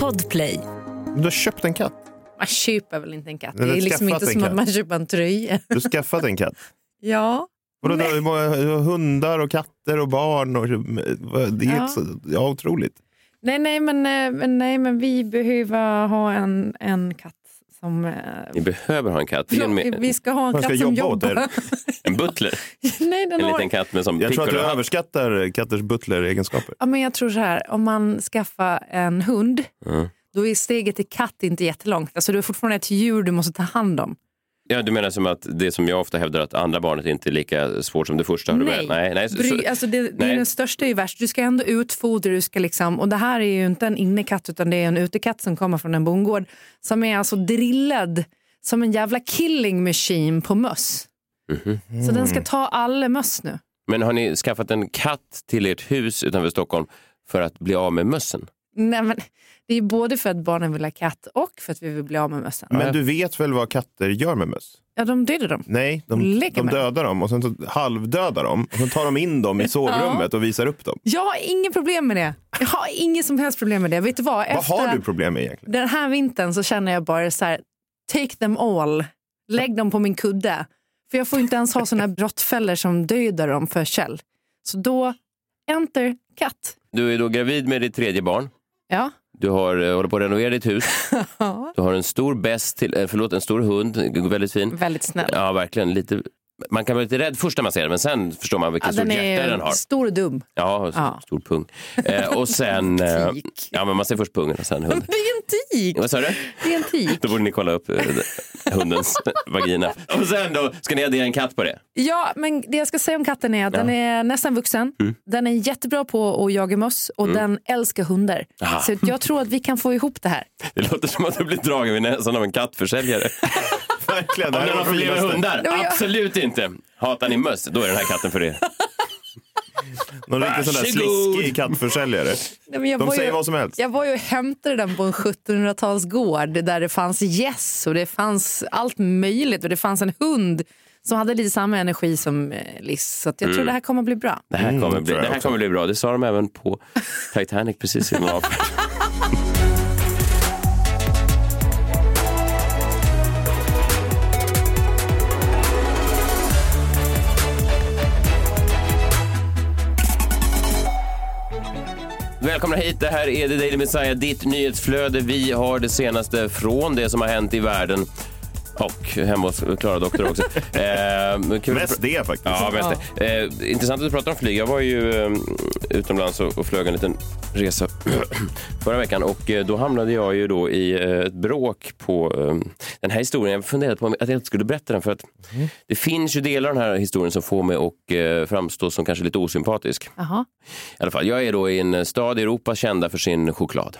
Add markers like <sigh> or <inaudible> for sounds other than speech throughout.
Podplay. Du har köpt en katt. Man köper väl inte en katt? Det är liksom inte som katt. att man köper en tröja. Du har skaffat en katt. <laughs> Ja. Vadå, du har hundar och katter och barn. Och, det är Ja. helt så, ja, otroligt. Nej, nej, men, eh, men, nej, men vi behöver ha en, en katt som... eh, Ni behöver ha en katt. Förlåt, med, vi ska ha en Man ska katt som jobbar. en butler. <laughs> nej, den En har... liten katt med som Jag tror att du överskattar katters butler-egenskaper. Ja, men jag tror så här, om man skaffar en hund, Mm. då är steget till katt inte jättelångt. Alltså, du är fortfarande ett djur du måste ta hand om. Ja, du menar som att det som jag ofta hävdar att andra barnet inte är lika svårt som det första? har du Nej, berättat? nej, nej. Så, Bry, så, alltså det, nej. den största är ju värst. Du ska ändå utfodra, du ska liksom, och det här är ju inte en innekatt utan det är en utekatt som kommer från en bondgård som är alltså drillad som en jävla killing machine på möss. Mhm. Så den ska ta alla möss nu. Men har ni skaffat en katt till ert hus utanför Stockholm för att bli av med mössen? Nej, men det är både för att barnen vill ha katt och för att vi vill bli av med mössen. Men du vet väl vad katter gör med möss? Ja, de dödar dem. Nej, de, de dödar dem och sen så halvdödar dem. Och sen tar de in dem i <laughs> sovrummet och visar upp dem. Jag har inget problem med det. Jag har inget som helst problem med det. Vet du vad? Vad har du problem med egentligen? Den här vintern så känner jag bara så här, take them all. Lägg dem på min kudde. För jag får inte ens ha såna här råttfällor som dödar dem för Kjell. Så då, enter katt. Du är då gravid med ditt tredje barn. Ja. Du har, eh, håller på att renovera ditt hus. <laughs> Du har en stor bäst, till, eh, förlåt, en stor hund, väldigt fin. Väldigt snäll. Ja, verkligen. Lite, man kan vara lite rädd först när man ser den, men sen förstår man vilken Ja, stor hjärta den har. stor och dum. Ja, stor, Ja. stor pung. Eh, och <laughs> sen... Eh, ja, men man ser först pungen och sen hunden. <laughs> Det är en tik. Vad sa du? Det är en tik. Då borde ni kolla upp eh, hundens <laughs> vagina. Och sen då ska ni addera en katt på det. Ja, men det jag ska säga om katten är att den är nästan vuxen. Mm. Den är jättebra på att jaga möss och den älskar hundar. Aha. Så jag tror att vi kan få ihop det här. Det låter som att du blir dragen vid näsan av en kattförsäljare. Verkligen. Om ni har med finaste. hundar? Absolut inte. Hatar ni möss? Då är den här katten för er. <laughs> Någon riktigt sån där sliskig kattförsäljare. Nej, men jag De var säger ju, vad som helst. Jag var ju och hämtade den på en 1700-talsgård där det fanns gäss och det fanns allt möjligt och det fanns en hund som hade lite samma energi som eh, Liz. Så att jag tror det här kommer bli bra. Det här, Mm, kommer bli, det här kommer bli bra. Det sa de även på Titanic precis innan <laughs> Välkomna hit, det här är The Daily Messiah, ditt nyhetsflöde. Vi har det senaste från det som har hänt i världen och hemma hos Klara Doktor också. <laughs> Eh, kul- Mest det faktiskt. Ja, mest det. Eh, intressant att du pratar om flyg. Jag var ju eh, utomlands och, och flög en liten resa <clears throat> förra veckan och eh, då hamnade jag ju då i eh, ett bråk på eh, den här historien. Jag funderade på att jag inte skulle berätta den för att det finns ju delar av den här historien som får mig att eh, framstå som kanske lite osympatisk. Jaha. I alla fall, jag är då i en stad i Europa kända för sin choklad.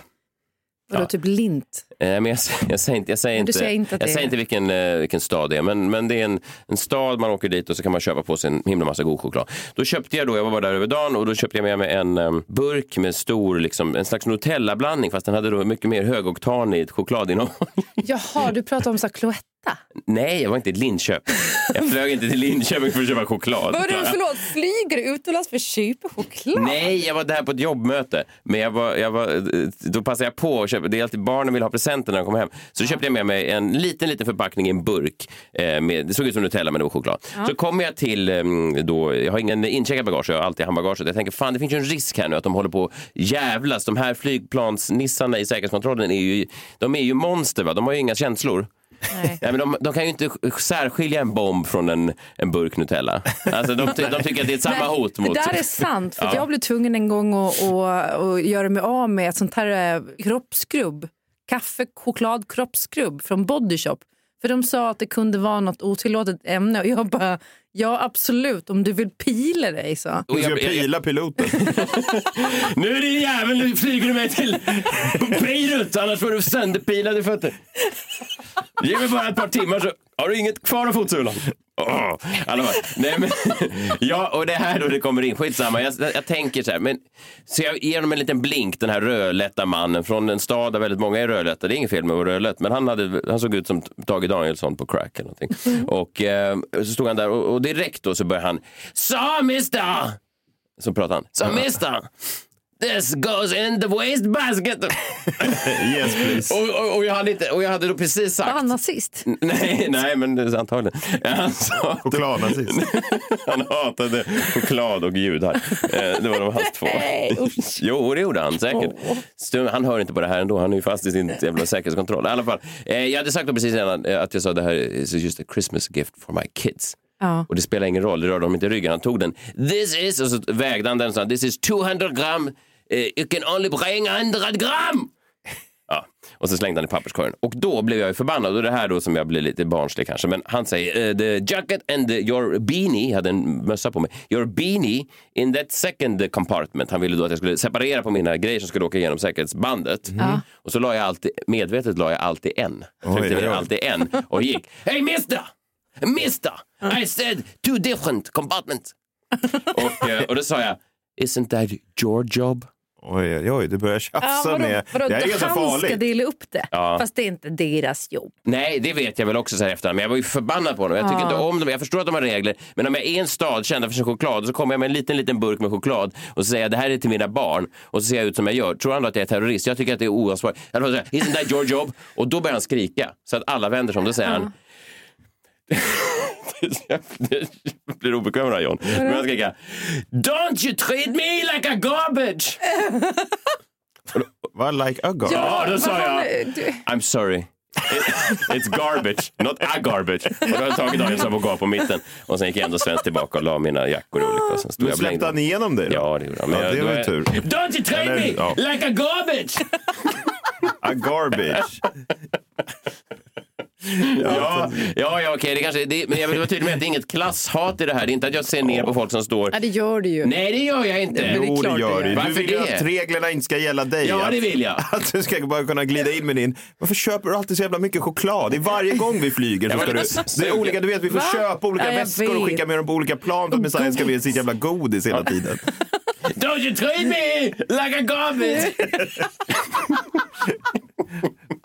Vadå, typ lint? Eh, men jag, jag säger inte, jag säger Men du inte, säger inte att jag det säger är- inte vilken, eh, vilken stad det är, men, men det är en, en stad, man åker dit och så kan man köpa på sig en himla massa god choklad. Då köpte jag då, jag var bara där över dagen och då köpte jag med mig en em, burk med stor, liksom, en slags Nutella-blandning fast den hade då mycket mer högoktanigt chokladinnehåll. Jaha, du pratar om så här. Nej, jag var inte i Linköping. Jag flög inte till Linköping för att köpa choklad. Vadå, förlåt, flyger du utomlands för att köpa choklad? Nej, jag var där på ett jobbmöte. Men jag var, jag var, då passade jag på att köpa, det är alltid barnen vill ha presenter när de kommer hem. Så då köpte jag med mig en liten, liten förpackning i en burk. Eh, med, det såg ut som Nutella men det var choklad. Så kommer jag till, eh, då, jag har ingen incheckat bagage, jag har alltid handbagaget. Jag tänker fan det finns ju en risk här nu att de håller på att jävlas. De här flygplansnissarna i säkerhetskontrollen är ju, de är ju monster va, de har ju inga känslor. Nej. Nej, men de, de kan ju inte särskilja en bomb från en, en burk Nutella. Alltså, de, ty- de tycker att det är samma Nej, hot mot... Det där är sant. För att Ja. Jag blev tvungen en gång att, att, att göra mig av med ett sånt här eh, kroppsskrubb. Kaffe, choklad, kroppsskrubb från Body Shop. För de sa att det kunde vara något otillåtet ämne och jag bara, ja absolut om du vill pila dig så. Och Du ska pila piloten. <laughs> Nu är din jävel, nu flyger du mig till Beirut, annars får du sönderpilade fötter. Ge mig bara ett par timmar så har du inget kvar av fotsulan. Oh. Nej, men, <laughs> ja, och det här då det kommer in, skitsamma. Jag, jag tänker så här, men, så jag ger honom en liten blink, den här rödlätta mannen från en stad där väldigt många är rödlätta. Det är inget fel med att vara rödlätt, men han, hade, han såg ut som Tage Danielsson på crack eller någonting. Och eh, så stod han där och, och direkt då så började han, så mister! Så pratade han, så mister! This goes in the waste basket. <laughs> Yes please. och, och, och, jag hade inte, och jag hade då precis sagt... Var han nazist? <laughs> Nej, nej, men det är antagligen. Han sa Chokladnazist. <laughs> han hatade choklad och judar. Eh, Det var de hans två. Jo, det gjorde han säkert. Stum, han hör inte på det här ändå. Han är ju fast i sin jävla säkerhetskontroll. I alla fall, eh, jag hade sagt då precis innan eh, att jag sa det här is just a Christmas gift for my kids. Ja. Och det spelar ingen roll, det rörde dem inte i ryggen. Han tog den. This is, och så vägde han den och sa this is 200 gram. Eh, you can only bring 100 gram. Ja, och så slängde han i papperskorgen. Och då blev jag ju förbannad. Och det här då som jag blir lite barnslig kanske. Men han säger, eh, the jacket and the, your beanie, jag hade en mössa på mig. Your beanie in that second compartment. Han ville då att jag skulle separera på mina grejer som skulle åka igenom säkerhetsbandet. Och så la jag alltid, medvetet la jag alltid en. Jag Oj, tryckte oj, oj. alltid en och gick. Hey mister! Mister! I said two different compartments. <laughs> och, eh, och då sa jag, isn't that your job? Oj, oj, oj, du börjar Ja, tjafsa vadå, med... vadå, det här är ganska han ska farligt. dela upp det, Ja. fast det är inte deras jobb. Nej, det vet jag väl också så här efterhand. Men jag var ju förbannad på honom. Jag tycker Ja. inte om dem. Jag förstår att de har regler. Men om jag är i en stad kända för sin choklad så kommer jag med en liten, liten burk med choklad och så säger jag det här är till mina barn och så ser jag ut som jag gör. Tror han då att jag är terrorist? Jag tycker att det är oansvarigt. Jag säga, Isn't that your job? Och då börjar han skrika så att alla vänder sig om. Då säger han jag <laughs> blir obekväm här John. Men han skriker Don't you treat me like a garbage! Vad like a god? Ja, då men sa jag I'm sorry. It, it's garbage, not a garbage. Och då har jag tagit och gav på mitten. Och sen gick jag ändå svenskt tillbaka och la mina jackor olika. Och sen stod Men jag släppte han igenom dig då? Ja, det gjorde han. Ja, jag- det då var ju är- tur. Don't you treat Eller, me ja. like a garbage! <laughs> A garbage. <laughs> Ja, ja, ja okej, det kanske, det, men jag vill vara tydlig med att det är inget klasshat i det här. Det är inte att jag ser ner på folk som står... Ja, det gör du ju. Nej, det gör jag inte. Men det är Jo, det klart gör det du. gör. Du Varför vill ju det? att reglerna inte ska gälla dig. Ja, att, det vill jag. <laughs> Att du ska bara kunna glida in med din... Varför köper du alltid så jävla mycket choklad? Det är varje gång vi flyger så Ja, ska du... det- är olika, du vet, vi får Va? köpa olika Ja, jag väskor och vet. skicka med dem på olika plan för att Messiah ska bli sitt jävla godis hela tiden. Don't you treat me like a garbage! <laughs>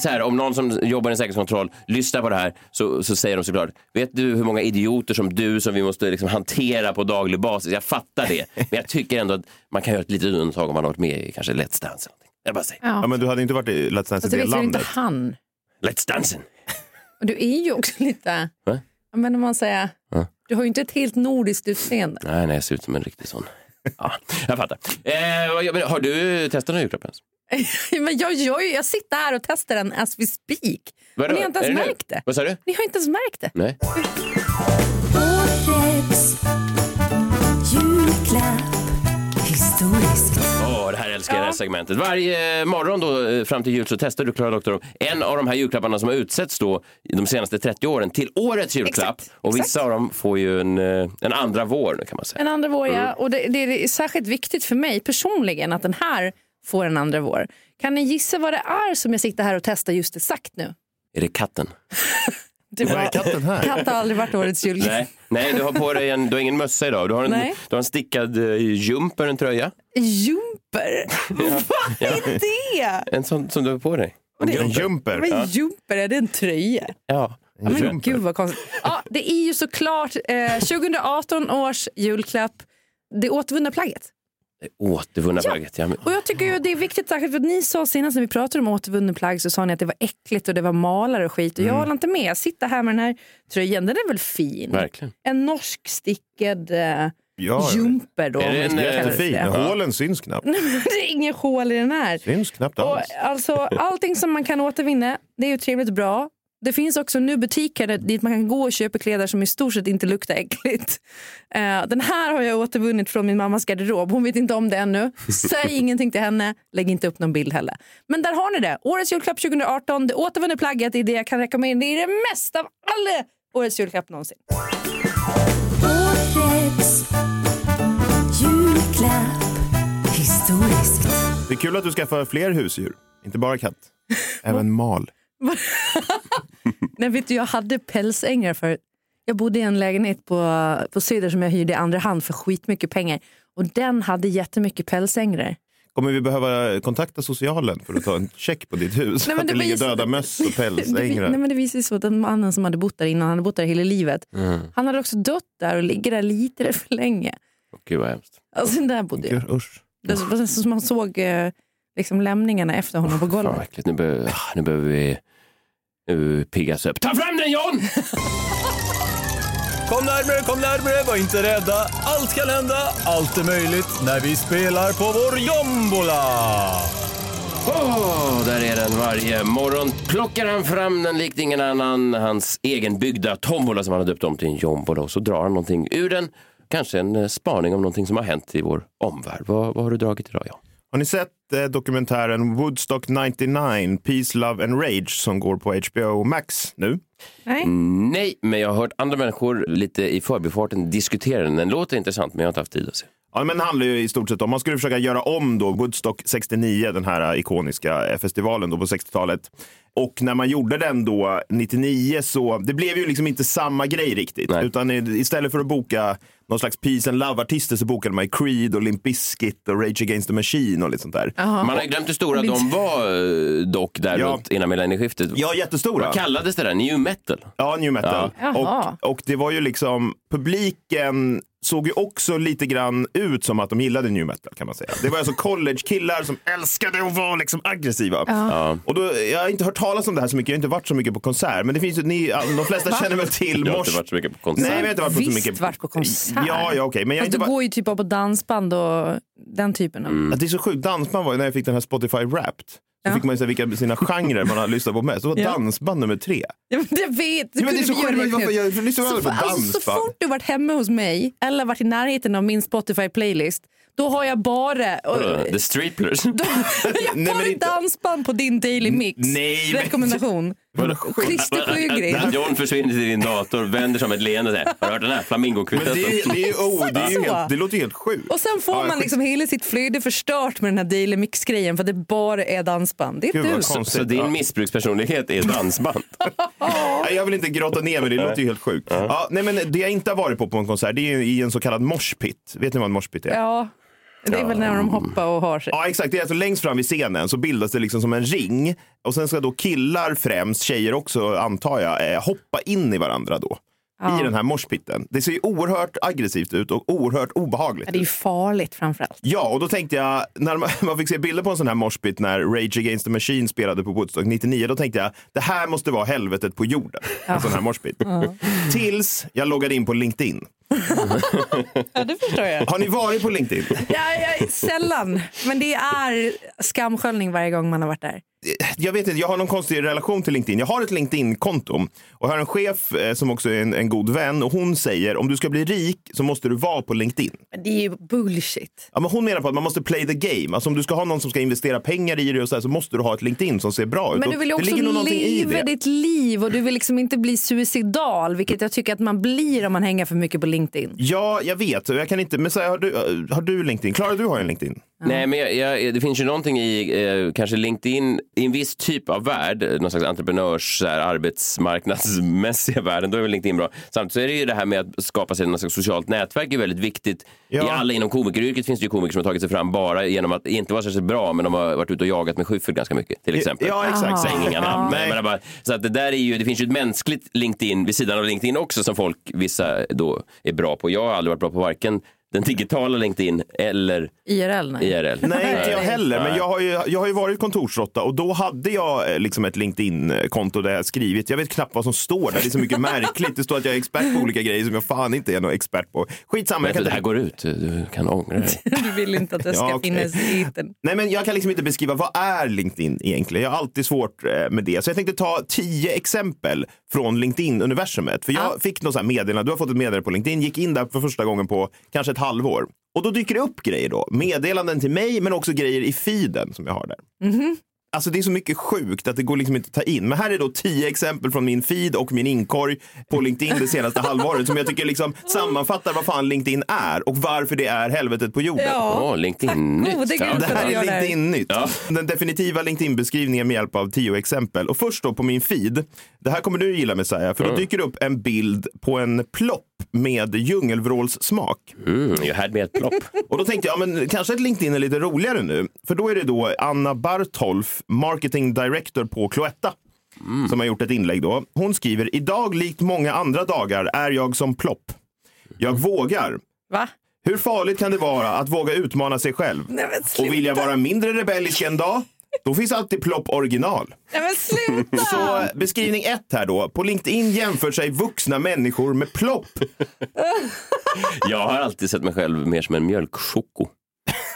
så här, om någon som jobbar i säkerhetskontroll lyssnar på det här så, så säger de såklart, vet du hur många idioter som du som vi måste liksom hantera på daglig basis? Jag fattar det, <laughs> men jag tycker ändå att man kan göra ett litet undantag om man har varit med i kanske Let's Dance. eller. Jag bara säger, Ja, men du hade inte varit i Let's Dance i det det vet ju inte landet. han. Let's Dancing! Och du är ju också lite... Va? Ja, Men om man säger... Ja. Du har ju inte ett helt nordiskt utseende. Nej, nej, jag ser ut som en riktig sån. Ja, jag fattar. Eh, har du testat någon julklapp ens? <laughs> Men jag, jag, jag sitter här och testar den as we speak. Vadå? Och ni har inte ens det nu? märkt det. Vad sa du? Ni har inte ens märkt det. Nej. Det här älskar jag, det här segmentet. Varje morgon då, eh, fram till jul så testar du, Klara Doktor, en av de här julklapparna som har utsetts då de senaste 30 åren till årets julklapp. Exakt, Och vissa exakt. av dem får ju en, eh, en andra vår kan man säga. En andra vår, Mm. ja. Och det, det är särskilt viktigt för mig personligen att den här får en andra vår. Kan ni gissa vad det är som jag sitter här och testar just exakt nu? Är det katten? <laughs> Det Var är katten här? Katt har aldrig varit årets julklapp. Nej, nej du har på dig en, du har ingen mössa idag. Du har en, Nej. du har en stickad uh, jumper, en tröja. Jumper? <laughs> Vad är det? En sån som du har på dig. En det- En jumper. jumper. Men jumper, är det en tröja? Ja. Ja, men gud vad konstigt. Ja, det är ju såklart eh, 2018 års julklapp, det återvunna plagget. Återvunna plagget. Ja. Och jag tycker ju det är viktigt, särskilt för att ni sa senast när vi pratade om återvunnen plagg så sa ni att det var äckligt och det var malare och skit. Och jag håller inte med. Jag sitter här med den här tröjan, den är väl fin? Verkligen. En norsk stickad eh, Ja, jumper då. Är det om vi en, ska kalla det för jättefin. det. Hålen syns knappt. <laughs> det är inga hål i den här. Syns knappt Och alls. alltså, allting som man kan återvinna, det är ju trevligt och bra. Det finns också nu butiker där- dit man kan gå och köpa kläder som i stort sett inte luktar äckligt. Eh, den här har jag återvunnit från min mammas garderob. Hon vet inte om det ännu. Säg <laughs> ingenting till henne. Lägg inte upp någon bild heller. Men där har ni det. Årets julklapp 2018. Det återvunna plagget är det jag kan rekommendera. Det är det mesta av alla årets julklapp någonsin. Årets julklapp. Historiskt. Det är kul att du skaffar fler husdjur, inte bara katt. Även mal. <laughs> <laughs> Nej, vet du, jag hade pälsängar för Jag bodde i en lägenhet på, på Söder som jag hyrde i andra hand för skitmycket pengar. Och den hade jättemycket pälsängrar. Kommer vi behöva kontakta socialen för att ta en check på ditt hus? Nej, men att det, det ligger döda möss och pälsängrar? nej, men det visade sig så att den mannen som hade bott där innan, han hade bott där hela livet. Han hade också dött där och ligger där lite för länge. Gud vad hemskt. Alltså där bodde jag. Gud, Usch. Det var så som man såg eh, liksom lämningarna efter honom på Fan golvet. äckligt. Nu, be- nu behöver vi nu piggas upp. Ta fram den John! Kom närmare, kom närmare, var inte rädda. Allt kan hända, allt är möjligt när vi spelar på vår jombola. Åh, där är den varje morgon. Plockar han fram den likt ingen annan. Hans egenbyggda tombola som han har döpt om till en jombola. Och så drar han någonting ur den. Kanske en eh, spaning om någonting som har hänt i vår omvärld. Vad, vad har du dragit idag? Ja? Har ni sett eh, dokumentären Woodstock 99, Peace, Love and Rage som går på HBO Max nu? Nej? Nej, men jag har hört andra människor lite i förbifarten diskutera den. Den låter intressant, men jag har inte haft tid att se. Ja, men det handlar ju i stort sett om, man skulle försöka göra om då Woodstock 69, den här ikoniska festivalen då på 60-talet. Och när man gjorde den då 99 så, det blev ju liksom inte samma grej riktigt. Nej. Utan i- istället för att boka någon slags Peace and Love-artister så bokade man ju Creed och Limp Bizkit och Rage Against the Machine och lite sånt där. Man har glömt hur stora de var eh, dock där Ja. runt innan millennieskiftet. Ja, jättestora. Vad kallades det där? New metal? Ja, new metal. Ja. Och, och det var ju liksom, publiken såg ju också lite grann ut som att de gillade new metal kan man säga. Det var alltså college-killar som älskade att vara liksom aggressiva. Och då, jag har inte hört talas om det här så mycket, jag har inte varit så mycket på konsert. Men det finns ju, ni, de flesta känner väl till Jag har inte varit så mycket på konsert. Nej, men jag har inte varit på så Visst mycket. varit på konsert. Ja, ja okej. Men jag har Fast inte du varit... går ju typ bara på dansband och den typen av... Ja, Det är så sjukt, dansband var ju när jag fick den här Spotify Wrapped. Så Ja. fick man ju säga vilka sina genrer man har lyssnat på mest. Så var Ja. dansband nummer tre. Ja, men jag vet! Ja, men det är så men jag lyssnar så, på alltså, så dansband. fort du varit hemma hos mig eller varit i närheten av min Spotify-playlist, då har jag bara... Och? The Streetlers? <laughs> jag har Nej, men dansband på din Daily Mix. nej, men- Rekommendation. Christer Sjögren. John försvinner till din dator, vänder sig om ett leende och säger Har du hört den här Men flamingokvintetten? det, är- det, är, oh, det, är Så. helt, det låter helt sjukt. Och sen får Ja, man liksom hela sitt flöde förstört med den här Daily Mix-grejen för att det bara är dansband. Det är Gud, du. konstigt. Så din Ja. missbrukspersonlighet är dansband? <laughs> Nej, Jag vill inte grotta ner mig, det låter ju helt sjukt. Ja, nej, men det jag inte har varit på på en konsert, det är ju i en så kallad moshpit. Vet ni vad en moshpit är? Ja, det är väl när de hoppar och har sig. Ja, exakt. Det är alltså längst fram vid scenen så bildas det liksom som en ring. Och sen ska då killar främst, tjejer också antar jag, eh, hoppa in i varandra då. I den här moshpiten. Det ser ju oerhört aggressivt ut och oerhört obehagligt. Ja, det är ju farligt framförallt. Ja, och då tänkte jag, när man, <laughs> man fick se bilder på en sån här moshpit när Rage Against the Machine spelade på Woodstock 99, då tänkte jag, det här måste vara helvetet på jorden. En sån här moshpit. Tills jag loggade in på LinkedIn. <laughs> Ja, det förstår jag. Har ni varit på LinkedIn? Ja, ja, sällan, men det är skamsköljning varje gång man har varit där. Jag vet inte, jag har någon konstig relation till LinkedIn. Jag har ett LinkedIn-konto och jag har en chef eh, som också är en, en god vän och hon säger om du ska bli rik så måste du vara på LinkedIn. Det är ju bullshit. Ja, men hon menar på att man måste play the game. Alltså om du ska ha någon som ska investera pengar i det och så, här, så måste du ha ett LinkedIn som ser bra ut. Men du vill ju också leva ditt liv och du vill liksom inte bli suicidal, vilket jag tycker att man blir om man hänger för mycket på LinkedIn. Ja, jag vet. Jag kan inte, men så här, har, du, har du LinkedIn? Klara, du har en LinkedIn. Nej, men jag, jag, det finns ju någonting i eh, kanske LinkedIn, i en viss typ av värld, någon slags entreprenörs, så här, arbetsmarknadsmässiga världen, då är väl LinkedIn bra. Samtidigt så är det ju det här med att skapa sig någon slags socialt nätverk är väldigt viktigt. Ja. I alla inom komikeryrket finns det ju komiker som har tagit sig fram bara genom att inte vara särskilt bra, men de har varit ute och jagat med Schyffert ganska mycket, till exempel. Ja, exakt. Säg inga namn. Men, bara, så att det, där är ju, det finns ju ett mänskligt LinkedIn vid sidan av LinkedIn också som folk, vissa då är bra på. Jag har aldrig varit bra på varken den digitala LinkedIn eller IRL? Nej. IRL? Nej, inte jag heller. Men jag har, ju, jag har ju varit kontorsråtta och då hade jag eh, liksom ett LinkedIn-konto där jag skrivit. Jag vet knappt vad som står där. Det är så mycket märkligt. Det står att jag är expert på olika grejer som jag fan inte är någon expert på. Skitsamma. Jag Men kan det här inte... går ut, du kan ångra dig. <laughs> Du vill inte att det ska Ja, okej. finnas i etern. Nej, men jag kan liksom inte beskriva vad är LinkedIn egentligen. Jag har alltid svårt eh, med det. Så jag tänkte ta tio exempel från LinkedIn-universumet. För jag fick något så här meddelande, du har fått ett meddelande på LinkedIn, gick in där för första gången på kanske ett halvår. Och då dyker det upp grejer då. Meddelanden till mig, men också grejer i feeden som jag har där. Alltså det är så mycket sjukt att det går liksom inte att ta in. Men här är då tio exempel från min feed och min inkorg på LinkedIn det senaste halvåret som jag tycker liksom sammanfattar vad fan LinkedIn är och varför det är helvetet på jorden. Åh, LinkedIn-nytt. gode Gud. Ja. Det här är. LinkedIn-nytt. Den definitiva LinkedIn-beskrivningen med hjälp av tio exempel. Och först då på min feed. Det här kommer du gilla Messiah, för då dyker det upp en bild på en plopp med djungelvrålssmak. Mm, jag hade med ett plopp. Och då tänkte jag, men kanske att LinkedIn är lite roligare nu. För då är det då Anna Bartolf, marketing director på Cloetta. Som har gjort ett inlägg då. Hon skriver, idag likt många andra dagar är jag som plopp. Jag vågar. Va? Hur farligt kan det vara att våga utmana sig själv? Nej. Och vill jag vara mindre rebellisk en dag, då finns alltid plopp original. Nej, men sluta! Så beskrivning ett här då. På LinkedIn jämför sig vuxna människor med plopp. Jag har alltid sett mig själv mer som en mjölkchoko.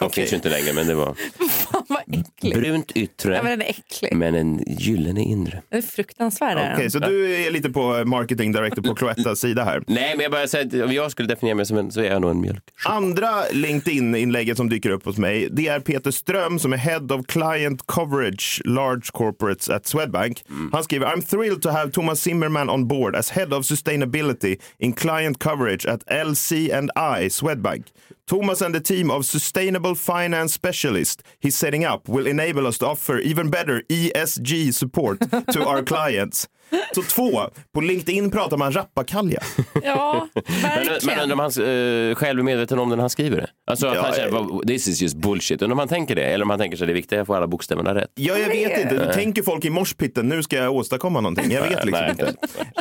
De finns ju inte längre, men det var <laughs> Fan vad äckligt. brunt yttre, Ja, men den är äcklig. men en gyllene inre. Den är fruktansvärd. är Okej, den. så du är lite på marketing director på Cloettas sida här. <laughs> Nej, men jag bara säger att om jag skulle definiera mig som en, så är jag nog en mjölkchoko. Andra LinkedIn-inlägget som dyker upp hos mig, det är Peter Ström som är Head of Client Coverage Large Corporates at Swedbank. Han skriver I'm thrilled to have Thomas Zimmerman on board as Head of Sustainability in Client Coverage at LC&I Swedbank. Thomas and the team of Sustainable Finance Specialists he's setting up will enable us to offer even better ESG support to our <laughs> clients. Så två, på LinkedIn pratar man rappakalja. Ja, <laughs> Men, men verkligen. undrar om han uh, själv är medveten om det när han skriver det? Alltså att Ja, han känner, eh. "Vad- this is just bullshit. Undrar om han tänker det? Eller om han tänker sig det är viktigt att får alla bokstäverna rätt? Ja, jag vet inte. Tänker folk i morspitten, nu ska jag åstadkomma någonting? Jag vet liksom Nej, inte.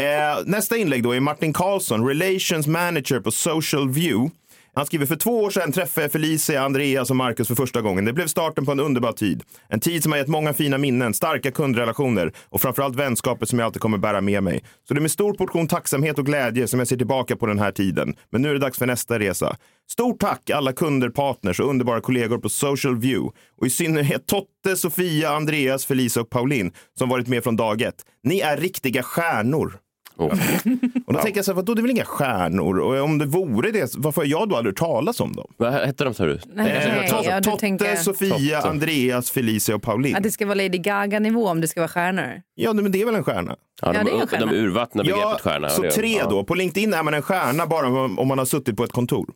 Eh, nästa inlägg då är Martin Karlsson, Relations Manager på Social View. Han skriver, för två år sedan träffade jag Felicia, Andreas och Marcus för första gången. Det blev starten på en underbar tid. En tid som har gett många fina minnen, starka kundrelationer och framförallt vänskaper som jag alltid kommer bära med mig. Så det är med stor portion tacksamhet och glädje som jag ser tillbaka på den här tiden. Men nu är det dags för nästa resa. Stort tack alla kunder, partners och underbara kollegor på Social View. Och i synnerhet Totte, Sofia, Andreas, Felicia och Pauline som varit med från dag ett. Ni är riktiga stjärnor. Oh. <laughs> Och då tänker jag så här, vadå, det är väl inga stjärnor? Och om det vore det, varför har jag då aldrig hört talas om dem? Vad hette de sa du? Nej, Totte, ja, du Totte tänker Sofia, Totte. Andreas, Felicia och Pauline. att det ska vara Lady Gaga-nivå om det ska vara stjärnor. Ja, men det är väl en stjärna? Ja, Ja, de, det är en stjärna. de urvattnar Ja, begreppet stjärna. så tre Ja. då. På LinkedIn är man en stjärna bara om om man har suttit på ett kontor.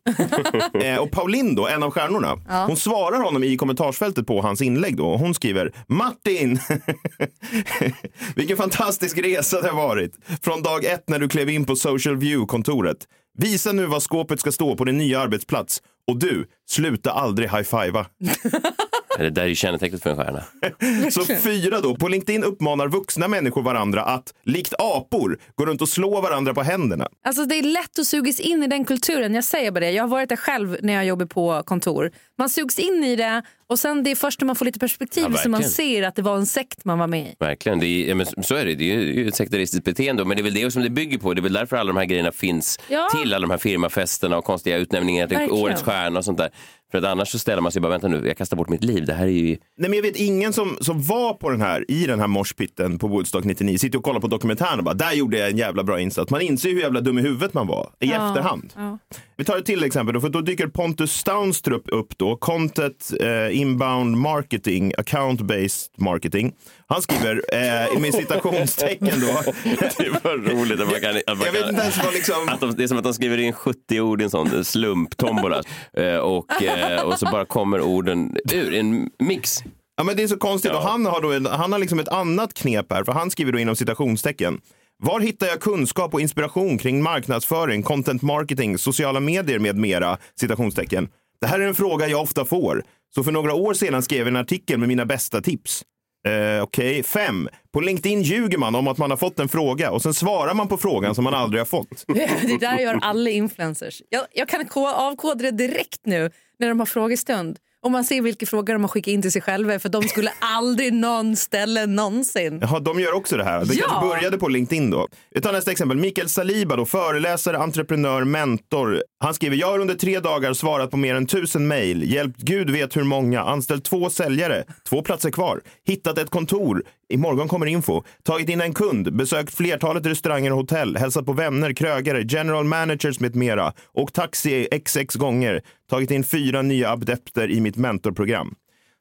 <laughs> eh, och Pauline då, en av stjärnorna, hon svarar honom i kommentarsfältet på hans inlägg då. Och hon skriver Martin! <laughs> Vilken fantastisk resa det har varit. Från dag ett när du klev in på Social View-kontoret. Visa nu vad skåpet ska stå på din nya arbetsplats. Och du, sluta aldrig high-fivea. <laughs> Det där är ju kännetecknet för en stjärna. <laughs> Så fyra då, på LinkedIn uppmanar vuxna människor varandra att likt apor gå runt och slå varandra på händerna. Alltså det är lätt att sugas in i den kulturen. Jag säger bara det. Jag har varit där själv när jag jobbar på kontor. Man sugs in i det och sen det är först när man får lite perspektiv Ja, som man ser att det var en sekt man var med i. Verkligen, det är, ja, men så är det. Det är ju ett sekteristiskt beteende. Men det är väl det som det bygger på. Det är väl därför alla de här grejerna finns Ja. till. Alla de här firmafesterna och konstiga utnämningar till Verkligen. årets stjärna och sånt där. För att annars så ställer man sig bara, vänta nu, jag kastar bort mitt liv. Det här är ju... Nej, men jag vet ingen som, som var på den här, i den här morspitten på Woodstock 99, sitter och kollar på dokumentären och bara, där gjorde jag en jävla bra insats. Man inser ju hur jävla dum i huvudet man var i efterhand. ja. Vi tar ett till exempel, då, för då dyker Pontus Staunstrup upp då, Content eh, Inbound Marketing, Account-Based Marketing. Han skriver, eh, med citationstecken då, <laughs> Det var roligt att man kan... Att man jag vet inte ens vad liksom... att de, det är som att de skriver in 70 ord i en sån slumptombola. Eh, och, eh, och så bara kommer orden ur, en mix. Ja, men det är så konstigt. Och han har, då en, han har liksom ett annat knep här, för han skriver då inom citationstecken. Var hittar jag kunskap och inspiration kring marknadsföring, content marketing, sociala medier med mera? Citationstecken. Det här är en fråga jag ofta får. Så för några år sedan skrev jag en artikel med mina bästa tips. Eh, Okej, fem. På LinkedIn ljuger man om att man har fått en fråga och sen svarar man på frågan som man aldrig har fått. <laughs> Det där gör alla influencers. Jag, jag kan avkoda det direkt nu när de har frågestund. Om man ser vilka frågor de har skickat in till sig själva för de skulle <laughs> aldrig någon ställa någonsin. Jaha, de gör också det här. Det Ja. kanske började på LinkedIn då. Vi tar nästa exempel. Mikael Saliba, då, föreläsare, entreprenör, mentor. Han skriver, jag har under tre dagar svarat på mer än tusen mejl, hjälpt gud vet hur många, anställt två säljare, två platser kvar, hittat ett kontor, imorgon kommer info, tagit in en kund, besökt flertalet restauranger och hotell, hälsat på vänner, krögare, general managers med mera och taxi xx gånger, tagit in fyra nya adepter i mitt mentorprogram.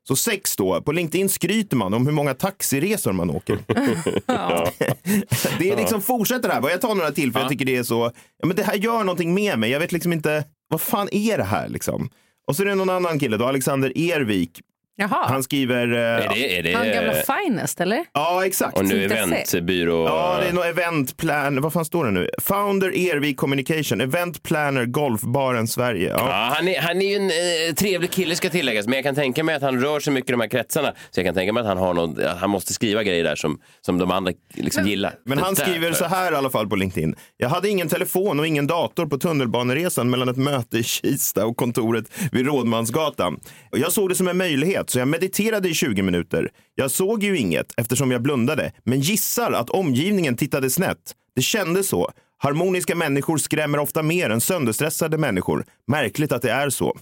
Så sex då, på LinkedIn skryter man om hur många taxiresor man åker. <laughs> <laughs> det är liksom fortsätter här. Jag tar några till för jag tycker det är så, ja men det här gör någonting med mig. Jag vet liksom inte, vad fan är det här liksom? Och så är det någon annan kille då, Alexander Ervik. Jaha, Han skriver... eh, Är det, är det, han gamla Finest eller? Ja, exakt. och nu eventbyrå. Ja, det är något event plan, vad fan står det nu? Founder Ervik Communication, event planner, golfbaren Sverige. Ja. Ja, han, är, han är ju en eh, trevlig kille ska tilläggas, men jag kan tänka mig att han rör sig mycket i de här kretsarna. Så jag kan tänka mig att han, har någon, att han måste skriva grejer där som, som de andra liksom gillar. Men Det han skriver så här i alla fall på LinkedIn. Jag hade ingen telefon och ingen dator på tunnelbaneresan mellan ett möte i Kista och kontoret vid Rådmansgatan. Och Jag såg det som en möjlighet, så jag mediterade i 20 minuter. Jag såg ju inget eftersom jag blundade, men gissar att omgivningen tittade snett. Det kändes så. Harmoniska människor skrämmer ofta mer än sönderstressade människor. Märkligt att det är så.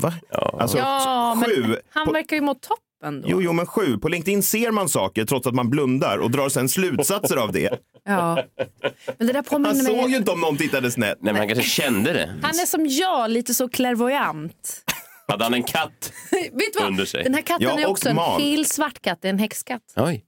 Va? Alltså, Ja, sju. men han verkar ju må toppen då. Jo, jo, men sju. På LinkedIn ser man saker trots att man blundar och drar sen slutsatser av det. Ja. Men det där Han påminner såg mig... ju inte om någon tittade snett. Nej, men han kanske kände det. Han är som jag, lite så clairvoyant. Hade han en katt? <laughs> Vet du vad? Under sig. Den här katten Ja, är också en mal. helt svart katt, det är en häxkatt. Oj.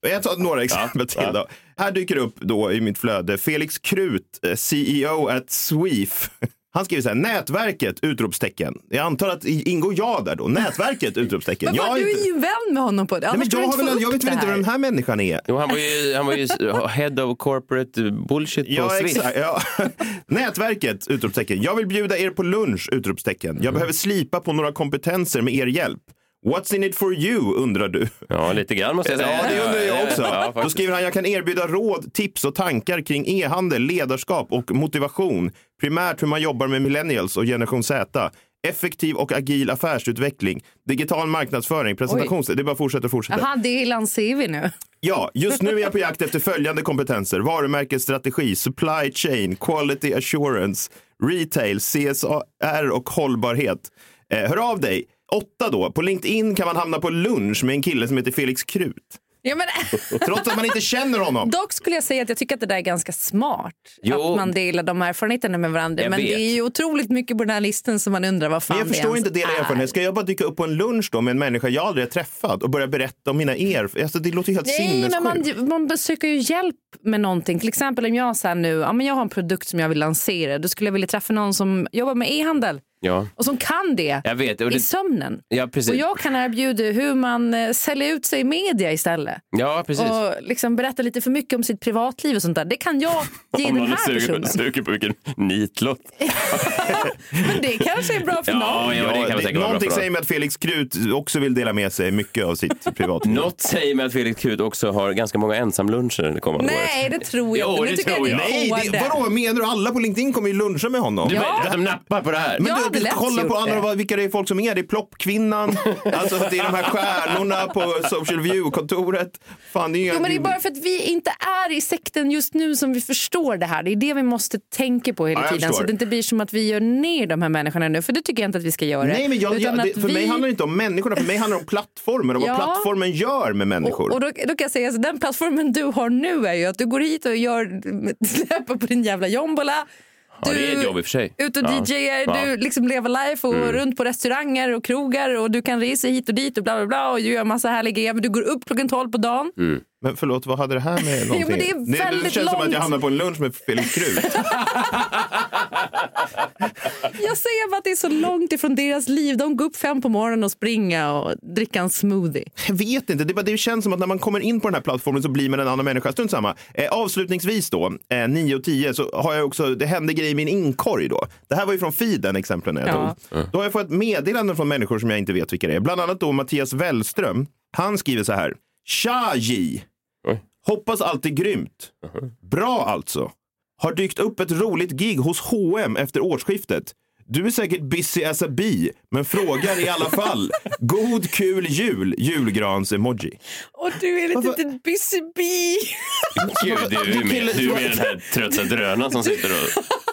Jag tar några exempel till. ja. Då. Här dyker upp då i mitt flöde Felix Krut, eh, CEO at Sweef. Han skriver så här, nätverket! Utropstecken. Jag antar att ingår jag där då? Nätverket! <laughs> Utropstecken. Men Jag, du inte- är ju vän med honom på det. Nej, men jag, har väl, jag vet väl inte vem den här människan är? Jo, han var ju, han var ju head of corporate bullshit på Ja, Swift. exakt. Ja. <laughs> Nätverket! Utropstecken. Jag vill bjuda er på lunch! Utropstecken. Jag behöver slipa på några kompetenser med er hjälp. What's in it for you? undrar du. Ja, lite grann måste jag säga. Ja, det undrar jag också. Ja, Då skriver han, jag kan erbjuda råd, tips och tankar kring e-handel, ledarskap och motivation. Primärt hur man jobbar med millennials och generation Z. Effektiv och agil affärsutveckling, digital marknadsföring, presentations... Det bara fortsätter och fortsätter. Jaha, det är hans CV nu. Ja, just nu är jag på jakt efter följande kompetenser. Varumärkesstrategi, supply chain, quality assurance, retail, CSR och hållbarhet. Eh, hör av dig. Åtta då. På LinkedIn kan man hamna på lunch med en kille som heter Felix Krut. Ja, men, <laughs> Trots att man inte känner honom. dock skulle jag säga att jag tycker att det där är ganska smart. Jo. Att man delar de erfarenheterna med varandra. Jag men vet. det är ju otroligt mycket på den här listan som man undrar vad fan Men jag förstår inte dela erfarenhet. Ska jag bara dyka upp på en lunch då med en människa jag aldrig har träffat och börja berätta om mina erfarenheter? Alltså, det låter ju helt Nej, men sinnessjukt. man, man besöker ju hjälp med någonting. Till exempel om jag här nu, ja, men jag har en produkt som jag vill lansera. Då skulle jag vilja träffa någon som jobbar med e-handel Ja, och som kan det jag vet. Och i det, sömnen. ja, precis. Och jag kan erbjuda hur man eh, säljer ut sig i media istället. Ja, precis. Och liksom berätta lite för mycket om sitt privatliv och sånt där. Det kan jag <laughs> ge Om den någon är här personen. sugen på vilken nitlott. <laughs> Men det kanske är bra för Ja, någon. ja, det kan Ja, det, säkert någonting säger någon. mig att Felix Krut också vill dela med sig mycket av sitt privatliv. Något säger mig att Felix Krut också har ganska många ensamluncher det kommande Nej, året. det tror jag Jo, inte. Nu det tror jag. jag. det är Nej, det, vadå, vad menar du? Alla på LinkedIn kommer ju luncha med honom. Du Ja. menar att de nappar på det här? Men Jag lätt kolla på andra, vad- vilka det är folk som är. Det är Ploppkvinnan, <laughs> alltså det är de här stjärnorna på Social View-kontoret. Fan, det är Jo, men det är bara för att vi inte är i sekten just nu som vi förstår det här. Det är det vi måste tänka på hela Ja, tiden. Så förstår. att det inte blir som att vi gör ner de här människorna nu. För det tycker jag inte att vi ska göra. Nej, men jag, jag, det, för mig vi- handlar det inte om människorna, för mig handlar det om plattformen och vad Ja. plattformen gör med människor. Och, och då, då kan jag säga så den plattformen du har nu är ju att du går hit och gör <laughs> släpper på din jävla jombola. Ja, det är ett jobb i och för sig. Ut och Ja. DJar, Ja. du liksom lever life och runt på restauranger och krogar och du kan resa hit och dit och bla bla bla och du gör massa härliga grejer. Men Du går upp klockan 12 på dagen. Men förlåt, vad hade det här med <laughs> någonting? men det är det, det väldigt känns som att långt. jag hamnar på en lunch med Felix Krut. <laughs> Jag säger bara att det är så långt ifrån deras liv. De går upp fem på morgonen och springa och dricka en smoothie. Jag vet inte, det, bara, det känns som att när man kommer in på den här plattformen så blir man en annan människa. Strunt samma. Eh, avslutningsvis då, eh, 9 och 10, så har jag också, det hände grejer i min inkorg då. Det här var ju från feeden exemplen jag Ja. tog. Då har jag fått meddelanden från människor som jag inte vet vilka det är. Bland annat då Mattias Wellström. Han skriver så här. Tja J! Hoppas allt är grymt. Bra alltså. Har dykt upp ett roligt gig hos H&M efter årsskiftet. Du är säkert busy as a bee, men frågar i alla fall. <laughs> God kul jul, julgrans-emoji. Och du är lite Varför- litet busy bee. Gud, du är med, du är med den här trötta drönaren som sitter och... <laughs>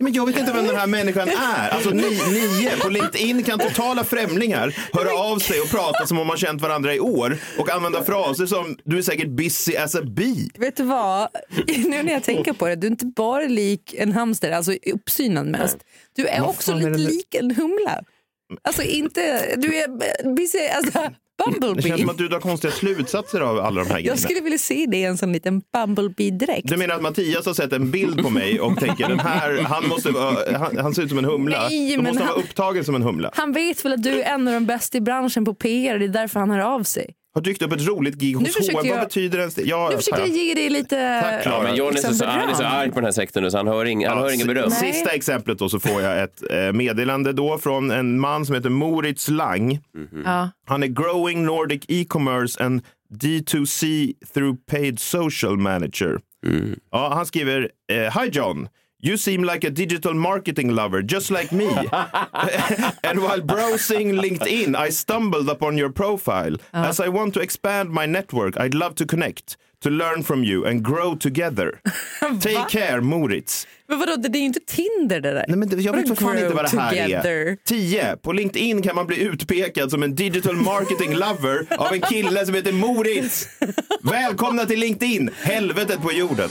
Men jag vet inte vem den här människan är. Alltså ni, nio på LinkedIn kan totala främlingar höra av sig och prata som om man känt varandra i år och använda fraser som du är säkert busy as a bee. Vet du vad? Nu när jag tänker på det, du är inte bara lik en hamster, alltså i uppsynen mest. Du är också lite lik en humla. Alltså inte, du är busy, alltså Det känns Bumblebee. som att du drar konstiga slutsatser av alla de här grejerna. Jag skulle vilja se det i en sån liten Bumblebee-dräkt. Du menar att Mattias har sett en bild på mig och tänker den här, han, måste, vara- han, han ser ut som en humla. Nej, Då men måste han han- vara upptagen som en humla. Han vet väl att du är en av de bästa i branschen på PR, det är därför han hör av sig. Har dykt upp ett roligt gig hos H&M. Vad jag- betyder ens det? Ja, Nu försöker jag ge dig lite Tack, Ja, men John är så, liksom, han är så arg på den här sektorn nu så han hör, ing, han Ja, hör ingen beröm. Nej. Sista exemplet då så får jag ett eh, meddelande då från en man som heter Moritz Lang. Ja. Han är growing Nordic e-commerce and D2C through paid social manager. Ja, han skriver, eh, Hi John. You seem like a digital marketing lover, just like me. <laughs> and while browsing LinkedIn, I stumbled upon your profile. As I want to expand my network, I'd love to connect, to learn from you and grow together. <laughs> Take care, Moritz. Men vadå, det är ju inte Tinder det där. Nej, men det- jag vet fan inte vad det här together? är. 10. På LinkedIn kan man bli utpekad som en digital marketing lover av en kille som heter Moritz. <laughs> Välkomna till LinkedIn, helvetet på jorden.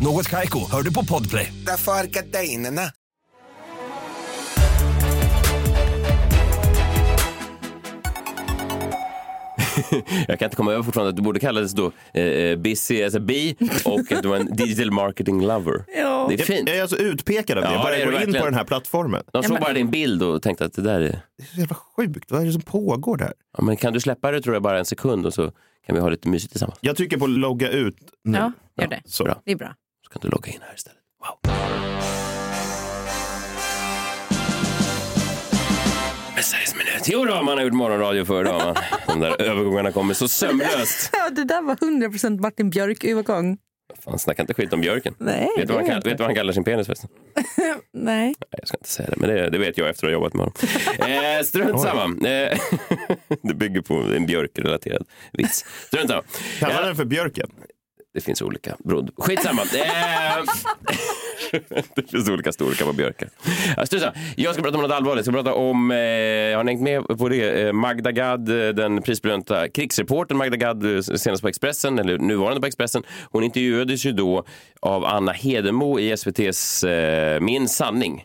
Något Kaiko, hör du på Podplay. Därför är gardinerna. <laughs> Jag kan inte komma över fortfarande att du borde kallades då eh, busy as a bee och att du var en <laughs> digital marketing lover. Ja. Det är fint. Jag är alltså utpekad av det. Ja, jag bara det är går du in verkligen. på den här plattformen. De såg bara din bild och tänkte att det där är... Det är så jävla sjukt. Vad är det som pågår där? Ja, men kan du släppa det tror jag bara en sekund och så kan vi ha lite mysigt tillsammans. Jag trycker på logga ut nu. Ja, gör det. Så. Bra. Det är bra. Så kan du logga in här istället. Wow. Messiahs minut. Jo då, man har gjort morgonradio förr. Då, man. De där övergångarna kommer så sömlöst. <laughs> Ja, det där var 100% Martin Björk-övergång. Fan, snacka inte skit om björken. Nej, vet, du vad han, vet du vad han kallar sin penis förresten? <laughs> Nej. Nej, jag ska inte säga det, men det, det vet jag efter att ha jobbat med honom. <laughs> Eh, strunt samma. Eh, det bygger på en björkrelaterad vits. Strunt samma. Kallar Eh, den för björken? Det finns olika brodd. Skitsamma. <laughs> Det finns olika storlekar på björkar. Samma. Jag ska prata om något allvarligt. Jag ska prata om, eh, har ni hängt med på det? Eh, Magda Gad, eh, den prisbelönta krigsreportern Magda Gad, eh, senast på Expressen, eller nuvarande på Expressen. Hon intervjuades ju då av Anna Hedemo i SVTs eh, Min sanning.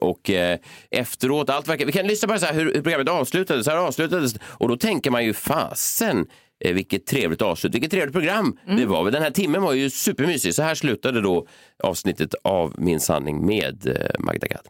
Och eh, efteråt, allt verkar... Vi kan lyssna på så hur, hur programmet avslutades. Så här avslutades och då tänker man ju fasen eh, vilket trevligt avslut, vilket trevligt program det var. Den här timmen var ju supermysig. Så här slutade då avsnittet av Min sanning med eh, Magda Gad.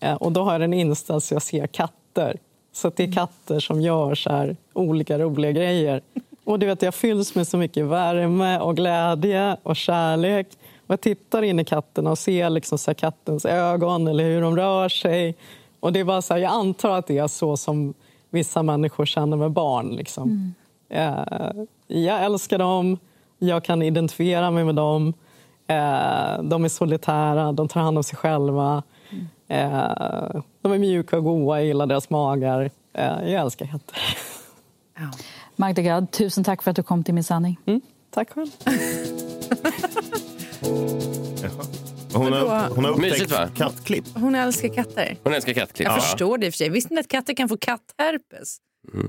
Eh, Och då har jag en Insta så jag ser katter. Så det är katter som gör så här olika roliga grejer. Och du vet, jag fylls med så mycket värme och glädje och kärlek. Och jag tittar in i katterna och ser liksom så här kattens ögon eller hur de rör sig. Och det är bara så här, jag antar att det är så som vissa människor känner med barn. Liksom. Eh, jag älskar dem, jag kan identifiera mig med dem. Eh, de är solitära, de tar hand om sig själva. Eh, de är mjuka och goa, jag gillar deras magar. Eh, jag älskar katter. Magda Gad, tusen tack för att du kom till Min sanning. Mm, tack själv. <laughs> Hon har, hon har Mysigt, upptäckt va? kattklipp. Hon älskar katter. Hon älskar kattklipp. Jag Ja. förstår det i och för sig. Visste ni att katter kan få kattherpes?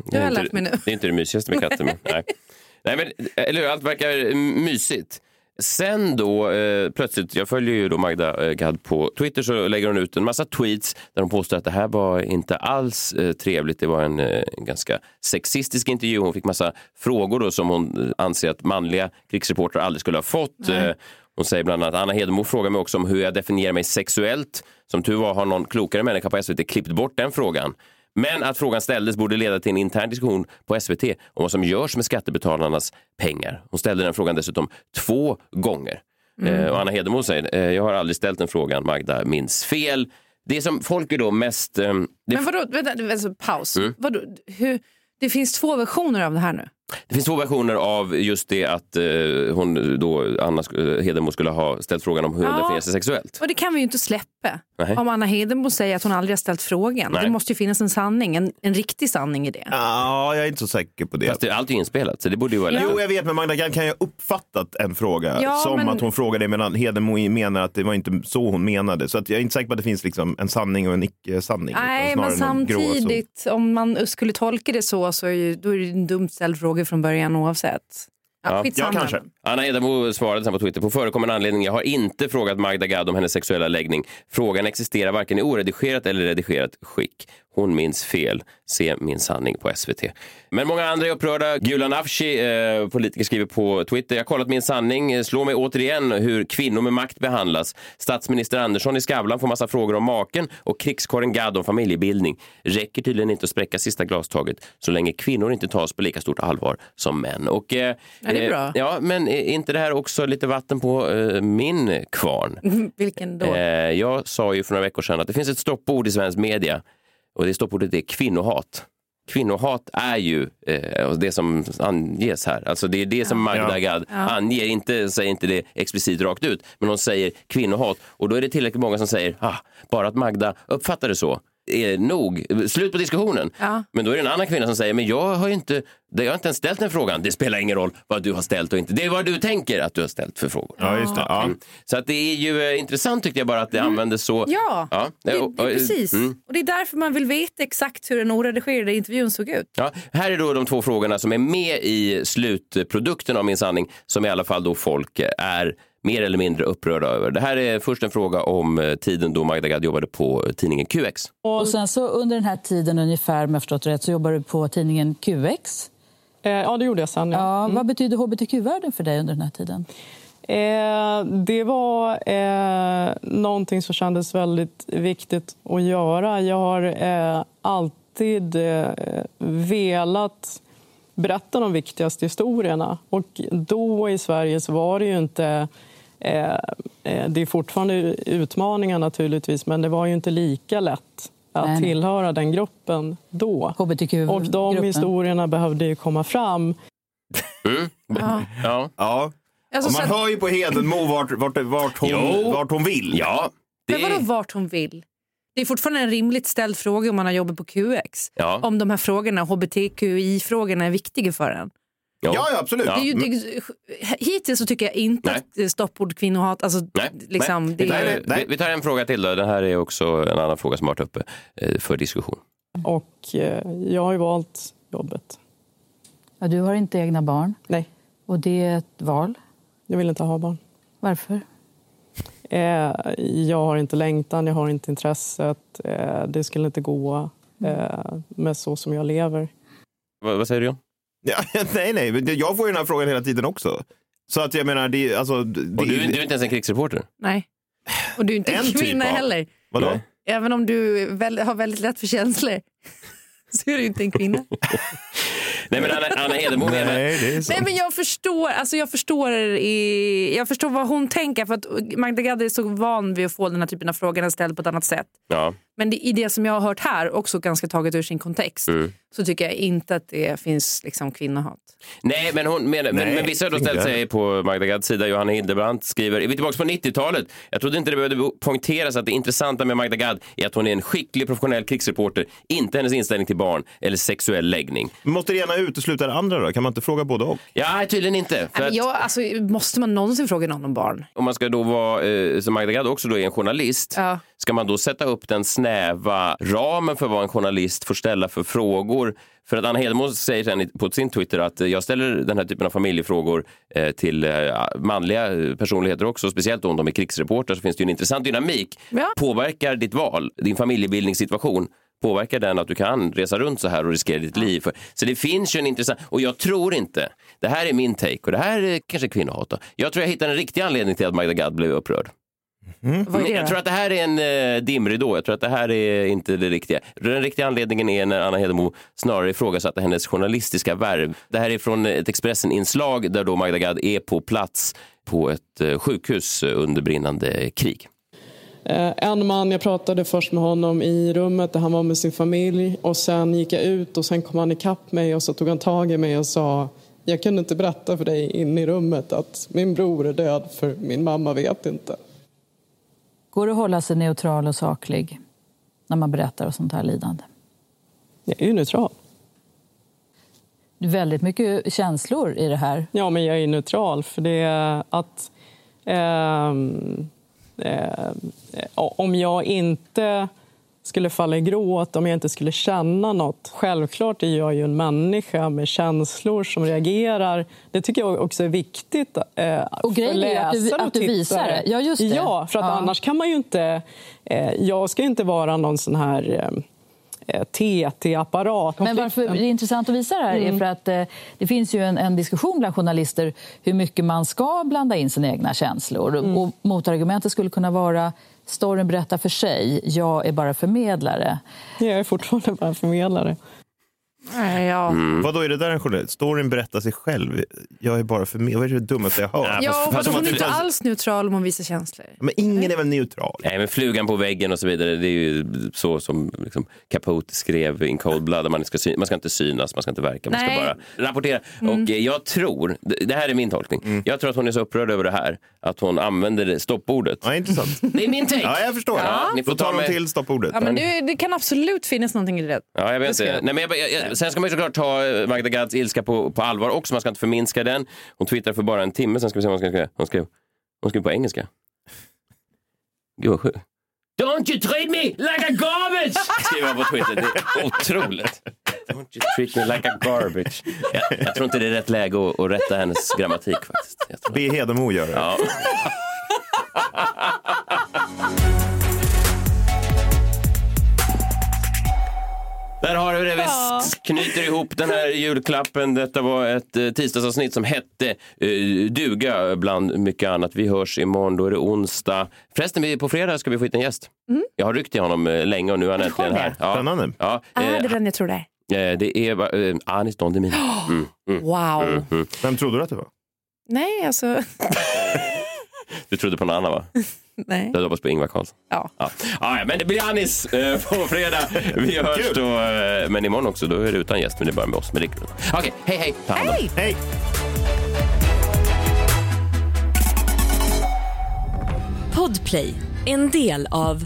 Det har är inte- lärt mig nu. Det är inte det mysigaste med katter. Men, nej. <laughs> Nej, men, eller hur? Allt verkar mysigt. Sen då, eh, plötsligt, jag följer ju då Magda eh, Gad på Twitter, så lägger hon ut en massa tweets där hon påstår att det här var inte alls eh, trevligt. Det var en eh, ganska sexistisk intervju. Hon fick massa frågor då som hon eh, anser att manliga krigsreportrar aldrig skulle ha fått. Eh, hon säger bland annat, Anna Hedemo frågar mig också om hur jag definierar mig sexuellt. Som tur var har någon klokare människa på SVT klippt bort den frågan. Men att frågan ställdes borde leda till en intern diskussion på SVT om vad som görs med skattebetalarnas pengar. Hon ställde den frågan dessutom två gånger. Eh, och Anna Hedemo säger, eh, jag har aldrig ställt den frågan, Magda minns fel. Det som folk är då mest... Eh, det, Men vadå, vänta, vänta, paus. Mm. Vadå, hur, det finns två versioner av det här nu. Det finns två versioner av just det att eh, hon då, Anna eh, Hedemo skulle ha ställt frågan om hur hon Ja. definierar sig sexuellt. Och det kan vi ju inte släppa. Nej. Om Anna Hedemo säger att hon aldrig har ställt frågan. Nej. Det måste ju finnas en sanning, en, en riktig sanning i det. Ja, jag är inte så säker på det. Fast det, allt är inspelat, så det borde ju vara lätt. Jo, jag vet, men Magda Gad kan ju ha uppfattat en fråga Ja, som men- att hon frågade medan Hedemo menar att det var inte så hon menade. Så att jag är inte säker på att det finns liksom en sanning och en icke-sanning. Nej, men snarare någon gråzon. samtidigt, om man skulle tolka det så, så är, ju, då är det en dumt ställd fråga från början oavsett. Ja, ja, kanske. Anna Edamo svarade sen på Twitter på förekommande anledning. Jag har inte frågat Magda Gad om hennes sexuella läggning. Frågan existerar varken i oredigerat eller redigerat skick. Hon minns fel. Se min sanning på SVT. Men många andra är upprörda. Gulan Avci, eh, politiker, skriver på Twitter. Jag har kollat min sanning. Slår mig återigen hur kvinnor med makt behandlas. Statsminister Andersson i Skavlan får massa frågor om maken och krigskåren Gad om familjebildning. Räcker tydligen inte att spräcka sista glastaget så länge kvinnor inte tas på lika stort allvar som män. Och, eh, Ja, det är bra. eh, ja, men är inte det här också lite vatten på eh, min kvarn? <laughs> Vilken då? Eh, jag sa ju för några veckor sedan att det finns ett stoppord i svensk media och det stoppordet är kvinnohat. Kvinnohat är ju eh, det som anges här. Alltså det är det som Magda Gad anger. Inte, säger inte det explicit rakt ut, men hon säger kvinnohat. Och då är det tillräckligt många som säger ah, bara att Magda uppfattar det så är nog. Slut på diskussionen. Ja. Men då är det en annan kvinna som säger, men jag har ju inte, jag har inte ens ställt den frågan. Det spelar ingen roll vad du har ställt och inte. Det är vad du tänker att du har ställt för frågor. Ja, just det. Ja. Mm. Så att det är ju eh, intressant tyckte jag bara att det användes så. Ja, Ja, det, och- det, och- precis. mm. Och det är därför man vill veta exakt hur den oredigerade intervjun såg ut. Ja, här är då de två frågorna som är med i slutprodukten av Min sanning som i alla fall då folk eh, är mer eller mindre upprörda över. Det här är först en fråga om eh, tiden då Magda Gad jobbade på tidningen QX. Och sen så under den här tiden ungefär, om jag förstått rätt, så jobbar du på tidningen QX. Eh, ja, det gjorde jag sen. Ja. Ja, Vad betyder hbtq-världen för dig under den här tiden? Eh, det var eh, någonting som kändes väldigt viktigt att göra. Jag har eh, alltid eh, velat berätta de viktigaste historierna. Och då i Sverige så var det ju inte... Eh, eh, det är fortfarande utmaningar naturligtvis, men det var ju inte lika lätt att Nej, tillhöra den gruppen då. Och de historierna behövde ju komma fram. Ja. Ja. Ja. Alltså, Och man hör ju på Hedemo vart, vart, vart, hon, Jo. vart hon vill. ja. Det men vadå vart hon vill? Det är fortfarande en rimligt ställd fråga om man har jobbat på QX. Ja. Om de här frågorna, hbtqi-frågorna, är viktiga för en. Ja. Ja, ja, absolut. Det är ju, det, hittills så tycker jag inte Nej. att stoppord kvinnohat, alltså, Nej, liksom, nej. det Vi, tar, är, vi, vi tar en fråga till då. Den här är också en annan fråga som har varit uppe eh, för diskussion. Och eh, jag har ju valt jobbet. Ja, du har inte egna barn Nej, och det är ett val. jag vill inte ha barn. Varför? Eh, jag har inte längtan, jag har inte intresset. Eh, det skulle inte gå eh, med så som jag lever. Vad, vad säger du John? Ja, <laughs> nej, nej. Jag får ju den här frågan hela tiden också. Så att jag menar, det, alltså, det, Och du, du är inte ens en krigsreporter? nej. Och du är inte En typ kvinna av- heller. Vadå? Nej. Även om du väl, har väldigt lätt för känslor <laughs> så är du inte en kvinna. <laughs> Nej, men Anna, Anna Hedemo menar... Nej, det är så. Nej, men jag förstår, alltså jag förstår, i, jag förstår vad hon tänker. För att Magda Gad är så van vid att få den här typen av frågor ställd på ett annat sätt. Ja. Men det, i det som jag har hört här, också ganska taget ur sin kontext, Mm. så tycker jag inte att det finns liksom kvinnohat. Nej, men, hon menar, men, Nej, men vissa har då ställt sig på Magda Gads sida. Johanna Hildebrandt skriver, är vi tillbaka på 90-talet? Jag trodde inte det behövde poängteras att det intressanta med Magda Gad är att hon är en skicklig professionell krigsreporter, inte hennes inställning till barn eller sexuell läggning. Måste det ena utesluta det andra då? Kan man inte fråga både och? Ja, tydligen inte. För Nej, men att jag, alltså, måste man någonsin fråga någon om barn? om man ska då vara, eh, som Magda Gad också då är en journalist, Ja. Ska man då sätta upp den snäva ramen för vad en journalist får ställa för frågor? För att Anna Hedemo säger sen på sin Twitter att jag ställer den här typen av familjefrågor eh, till eh, manliga personligheter också, speciellt om de är krigsreportrar, så finns det ju en intressant dynamik. Ja. Påverkar ditt val, din familjebildningssituation, påverkar den att du kan resa runt så här och riskera ditt liv? För, så det finns ju en intressant, och jag tror inte, det här är min take och det här är kanske kvinnohat då. Jag tror jag hittar en riktig anledning till att Magda Gad blev upprörd. Vad är det Jag tror att det här är en eh, dimridå. Jag tror att det här är inte det riktiga. Den riktiga anledningen är när Anna Hedemo snarare ifrågasatte hennes journalistiska värv. Det här är från ett Expressen-inslag där då Magda Gad är på plats på ett eh, sjukhus under brinnande krig. Eh, En man, jag pratade först med honom i rummet där han var med sin familj och sen gick jag ut och sen kom han ikapp mig och så tog han tag i mig och sa jag kunde inte berätta för dig inne i rummet att min bror är död för min mamma vet inte. Går det att hålla sig neutral och saklig när man berättar om sånt här lidande? Jag är ju neutral. Det är väldigt mycket känslor i det här. Ja, men jag är neutral för det är att ehm, eh, om jag inte skulle falla i gråt, om jag inte skulle känna något. Självklart är jag ju en människa med känslor som reagerar. Det tycker jag också är viktigt eh, Och för ju att du- läsare att du visar det. Ja, just det. Ja, för att Ja. annars kan man ju inte... Eh, jag ska ju inte vara någon sån här eh, TT-apparat. Men varför det är intressant att visa det här är för att eh, det finns ju en, en diskussion bland journalister hur mycket man ska blanda in sina egna känslor. Och motargumentet skulle kunna vara storyn berättar för sig, jag är bara förmedlare. Jag är fortfarande bara förmedlare. Nej, ja. Mm. Vad då är det där en journalist? Storyn berättar sig själv. Jag är bara för mig. Vad är det dummaste jag har hört? Ja, och fast- hon är inte alls neutral om hon visar känslor. Men ingen är väl neutral? Nej, men flugan på väggen och så vidare. Det är ju så som liksom, Capote skrev in Cold Blood. Man ska, man ska inte synas, man ska inte verka, man ska Nej. bara rapportera. Och eh, jag tror, det här är min tolkning, jag tror att hon är så upprörd över det här att hon använder stoppordet. Ja, intressant. <laughs> Det är min take. Ja, jag förstår. Ja, ni får Då ta tar de med- till stoppordet. Ja, men det, det kan absolut finnas någonting i det. Ja, jag vet inte. jag. Nej, men jag, jag, jag, sen ska man ju såklart ta eh, Magda Gads ilska på, på allvar också. Man ska inte förminska den. Hon twittrade för bara en timme sen. Ska vi se vad hon skrev. Hon skrev, hon skrev på engelska. Gud vad sjukt. Don't you treat me like a garbage! <laughs> Skriver han på Twitter. Det är otroligt. Don't you treat me like a garbage. Jag, jag tror inte det är rätt läge att, att rätta hennes grammatik faktiskt. Jag tror. Be Hedemo göra det. Ja. <laughs> Där har vi det. Vi knyter ihop den här julklappen. Detta var ett eh, tisdagsavsnitt som hette eh, duga bland mycket annat. Vi hörs imorgon, då är det onsdag. Förresten, vi, på fredag ska vi få hit en gäst. Jag har ryckt i honom eh, länge och nu är han äntligen här. Ja. Spännande. Ja, Ah, eh, det är den jag tror det är. det är eh, Anis Don Demina. <gasps> Mm, mm, Wow. mm. Vem trodde du att det var? Nej, alltså. <laughs> Du trodde på någon annan va? <laughs> Nej. Du hade hoppats på Ingvar Carlsson. Ja. Ja. Ah, ja, men det blir Anis eh, på fredag. Vi hörs då. Eh, men imorgon också, då är det utan gäst, men det är bara med oss. Okej, hej hej. Ta hand om. Hej! Hej! Podplay, en del av